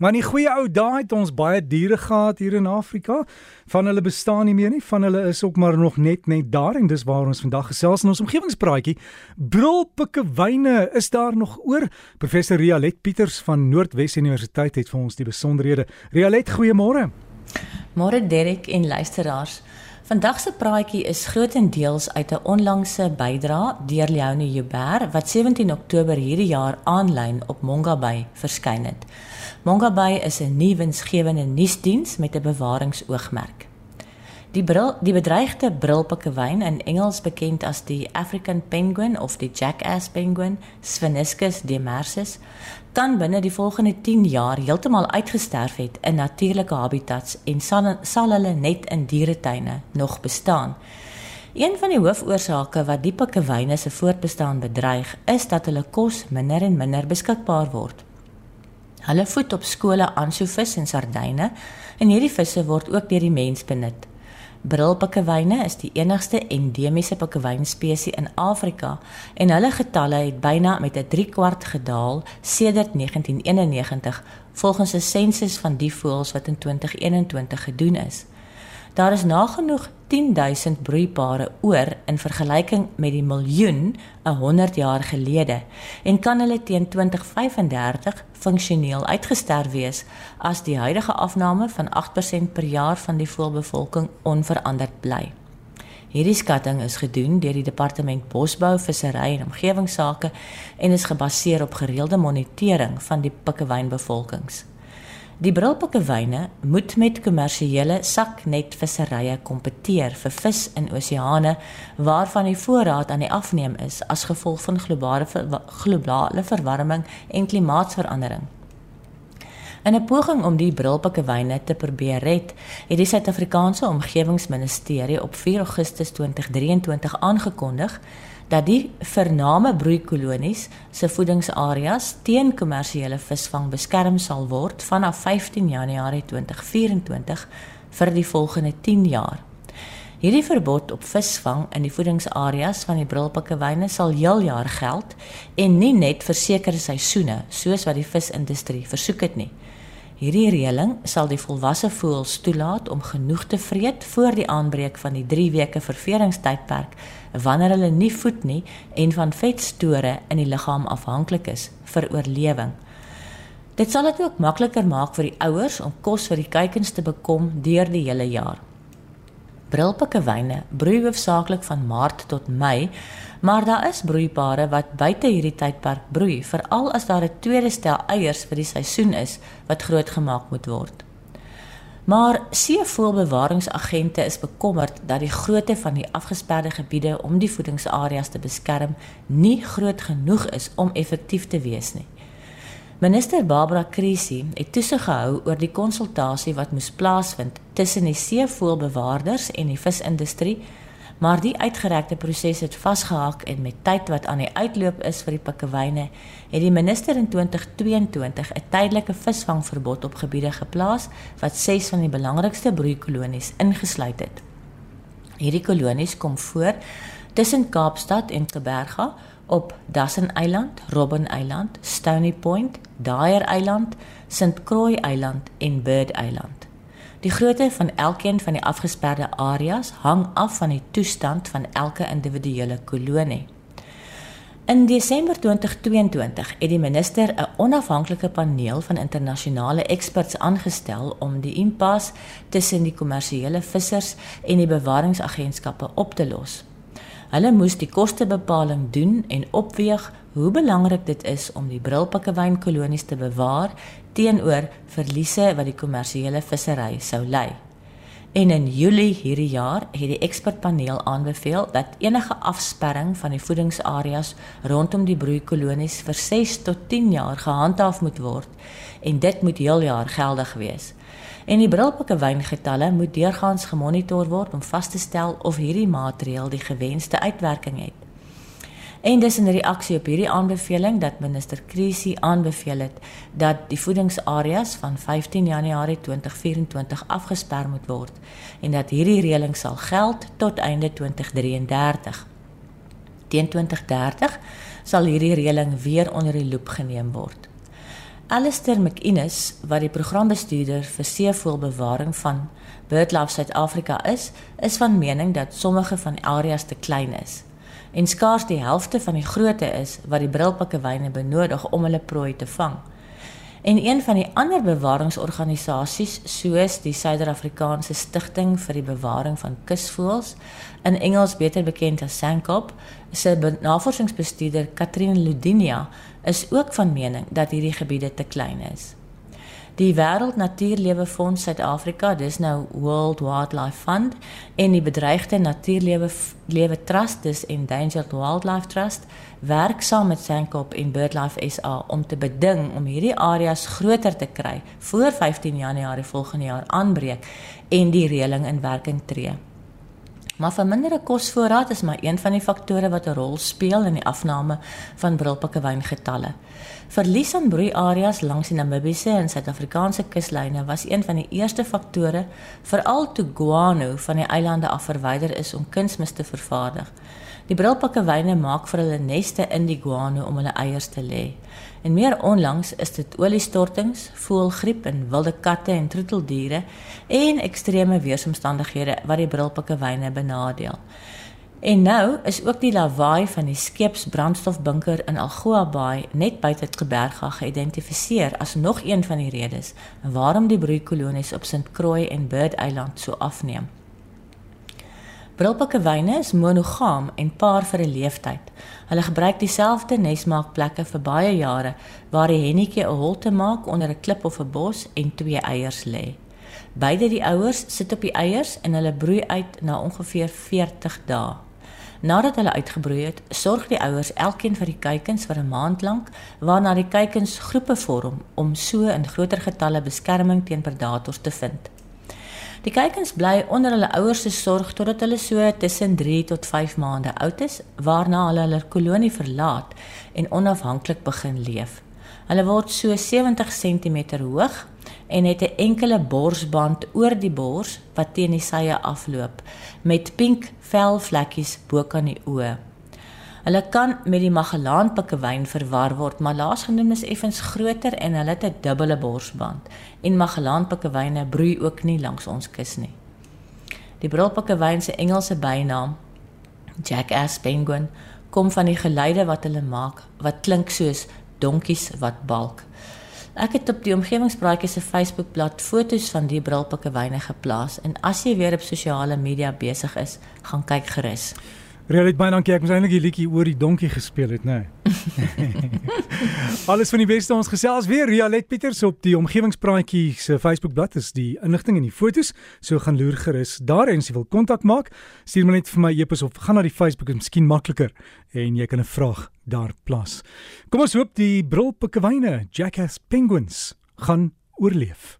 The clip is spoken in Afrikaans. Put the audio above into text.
Maar in die goeie ou dae het ons baie diere gehad hier in Afrika. Van hulle bestaan nie meer nie, van hulle is ook maar nog net net daar en dis waar ons vandag gesels in ons omgewingspraatjie. Brulpikkewyne, is daar nog oor? Professor Rialet Pieters van Noordwes Universiteit het vir ons die besonderhede. Rialet, goeiemôre. Môre Derek en luisteraars. Vandag se praatjie is grootendeels uit 'n onlangse bydrae deur Leonie Joubert wat 17 Oktober hierdie jaar aanlyn op Mongabay verskyn het. Mongabay is 'n nuwe winsgewende nuusdiens met 'n bewaringsoogmerk. Die bril, die bedreigde brilpikkewyn in Engels bekend as die African penguin of die jackass penguin, Spheniscus demersus, kan binne die volgende 10 jaar heeltemal uitgesterf het in natuurlike habitats en sal, sal hulle net in dieretuine nog bestaan. Een van die hoofoorsake wat die pikkewyne se voortbestaan bedreig, is dat hulle kos minder en minder beskikbaar word. Hulle voed op skole ansjovis en sardyne en hierdie visse word ook deur die mens benut. Brilpikkewyne is die enigste endemiese pikkewynspesies in Afrika en hulle getalle het byna met 'n 3 kwart gedaal sedert 1991 volgens 'n sensus van die voëls wat in 2021 gedoen is. Daar is nagenoeg 10000 broeipare oor in vergelyking met die miljoen 'n 100 jaar gelede en kan hulle teen 2035 funksioneel uitgesterf wees as die huidige afname van 8% per jaar van die voëlbevolking onveranderd bly. Hierdie skatting is gedoen deur die Departement Bosbou, Vissery en Omgewingsake en is gebaseer op gereelde monitering van die pikkewynbevolkings. Die brilpikkewyne moet met kommersiële saknetvisserye kompeteer vir vis in oseane waarvan die voorraad aan die afneem is as gevolg van globale globale verwarming en klimaatsverandering. In 'n poging om die brilpikkewyne te probeer red, het die Suid-Afrikaanse Omgewingsministerie op 4 Augustus 2023 aangekondig dat die vername broeikolonies se voedingsareas teen kommersiële visvang beskerm sal word vanaf 15 Januarie 2024 vir die volgende 10 jaar. Hierdie verbod op visvang in die voedingsareas van die brilpikkewyne sal heeljaar geld en nie net vir sekere seisoene soos wat die visindustrie versoek het nie. Hierdie reëling sal die volwasse voëls toelaat om genoeg te vreet voor die aanbreek van die 3 weke ververingstydperk wanneer hulle nie voed nie en van vetstore in die liggaam afhanklik is vir oorlewing. Dit sal dit ook makliker maak vir die ouers om kos vir die kuikens te bekom deur die hele jaar. Brilpikkewyne broei hoofsaaklik van Maart tot Mei Maar daar is broeipare wat buite hierdie tydperk broei, veral as daar 'n tweede stel eiers vir die seisoen is wat grootgemaak moet word. Maar seevoëlbewaringsagente is bekommerd dat die grootte van die afgesperde gebiede om die voedingsareas te beskerm nie groot genoeg is om effektief te wees nie. Minister Barbara Krisi het toesig gehou oor die konsultasie wat moes plaasvind tussen die seevoëlbewaarders en die visindustrie maar die uitgerekte proses het vasgehak en met tyd wat aan die uitloop is vir die pikkewyne, het die minister in 2022 'n tydelike visvangverbod op gebiede geplaas wat 6 van die belangrikste broeikolonies ingesluit het. Hierdie kolonies kom voor tussen Kaapstad en Kaapberga op Dassen Eiland, Robben Eiland, Stony Point, Dyer Eiland, St Croix Eiland en Bird Eiland. Die grootte van elkeen van die afgesperde areas hang af van die toestand van elke individuele kolonie. In Desember 2022 het die minister 'n onafhanklike paneel van internasionale eksperts aangestel om die impas tussen die kommersiële vissers en die bewaringsagentskappe op te los. Hulle moes die kostebepaling doen en opweeg hoe belangrik dit is om die brilpikkewynkolonies te bewaar teenoor verliese wat die kommersiële vissery sou ly. En in Julie hierdie jaar het die ekspertpaneel aanbeveel dat enige afsperring van die voedingsareas rondom die broeikolonies vir 6 tot 10 jaar gehandhaaf moet word en dit moet heeljaar geldig wees en die brilpikke wyngetalle moet deurgaans gemonitor word om vas te stel of hierdie maatreël die gewenste uitwerking het. En dis in reaksie op hierdie aanbeveling dat minister Krisi aanbeveel het dat die voedingsareas van 15 Januarie 2024 afgesper moet word en dat hierdie reëling sal geld tot einde 2033. Teen 2030 sal hierdie reëling weer onder die loep geneem word. Alistair McInnes, wat die programbestuurder vir seevoëlbewaring van BirdLife Suid-Afrika is, is van mening dat sommige van die areas te klein is en skaars die helfte van die grootte is wat die brilpikkewyne benodig om hulle prooi te vang. En een van die ander bewaringsorganisasies, soos die Suider-Afrikaanse Stichting vir die Bewaring van Kusvoëls, in Engels beter bekend as SANCOP, se navorsingsbestuurder Katrine Ludinia, is ook van mening dat hierdie gebiede te klein is. Die Wêreld Natuurlewe Fonds Suid-Afrika, dis nou World Wildlife Fund en die Bedreigde Natuurlewe Lewe Trust, dis Endangered Wildlife Trust, werk saam met Sankop en BirdLife SA om te beding om hierdie areas groter te kry voor 15 Januarie volgende jaar aanbreek en die reëling in werking tree. Maar verminderde kosvoorraad is maar een van die faktore wat 'n rol speel in die afname van brilpikkewyngetalle. Verlies aan broeiareas langs die Namibiese en Suid-Afrikaanse kuslyne was een van die eerste faktore veral toe guano van die eilande af verwyder is om kunsmis te vervaardig. Die brilpikkewyne maak vir hulle neste in die guano om hulle eiers te lê. En meer onlangs is dit oliestortings, voëlgriep en wilde katte en troeteldiere en ekstreme weeromstandighede wat die brilpikkewyne benadeel. En nou is ook die lawaai van die skeepsbrandstofbunker in Algoa Bay net buite Tgeberga geïdentifiseer as nog een van die redes waarom die broeikolonies op St. Croix en Bird Island so afneem. Brilpikkewyne is monogam en paar vir 'n leeftyd. Hulle gebruik dieselfde nesmaakplekke vir baie jare waar die hennetjie 'n holte maak onder 'n klip of 'n bos en twee eiers lê. Beide die ouers sit op die eiers en hulle broei uit na ongeveer 40 dae. Nadat hulle uitgebroei het, sorg die ouers elkeen vir die kuikens vir 'n maand lank, waarna die kuikens groepe vorm om so in groter getalle beskerming teen predators te vind. Die kuikens bly onder hulle ouers se sorg totdat hulle so tussen 3 tot 5 maande oud is, waarna hulle hulle kolonie verlaat en onafhanklik begin leef. Hulle word so 70 cm hoog en het 'n enkele borsband oor die bors wat teen die sye afloop met pink velvlekkies bo kan die oë. Hulle kan met die Magellaanpikkewyn verwar word, maar laasgenoemde is effens groter en hulle het 'n dubbele borsband. En Magellaanpikkewyne broei ook nie langs ons kus nie. Die brilpikkewyn se Engelse bynaam, Jackass penguin, kom van die geluide wat hulle maak wat klink soos donkies wat balk. Ek het op die omgewingspraatjie se Facebookblad foto's van die brilpikkewyne geplaas en as jy weer op sosiale media besig is, gaan kyk gerus. Realit baie dankie. Ek moes eintlik die liedjie oor die donkie gespeel het, nê. Nee. Alles van die beste ons gesels weer Rialet Pieters op die omgewingspraatjie se Facebookblad is die inligting en die fotos. So gaan loer gerus daar en as jy wil kontak maak, stuur my net vir my e-pos of gaan na die Facebook, is miskien makliker en jy kan 'n vraag daar plaas. Kom ons hoop die brilpikkewyne, Jackass penguins gaan oorleef.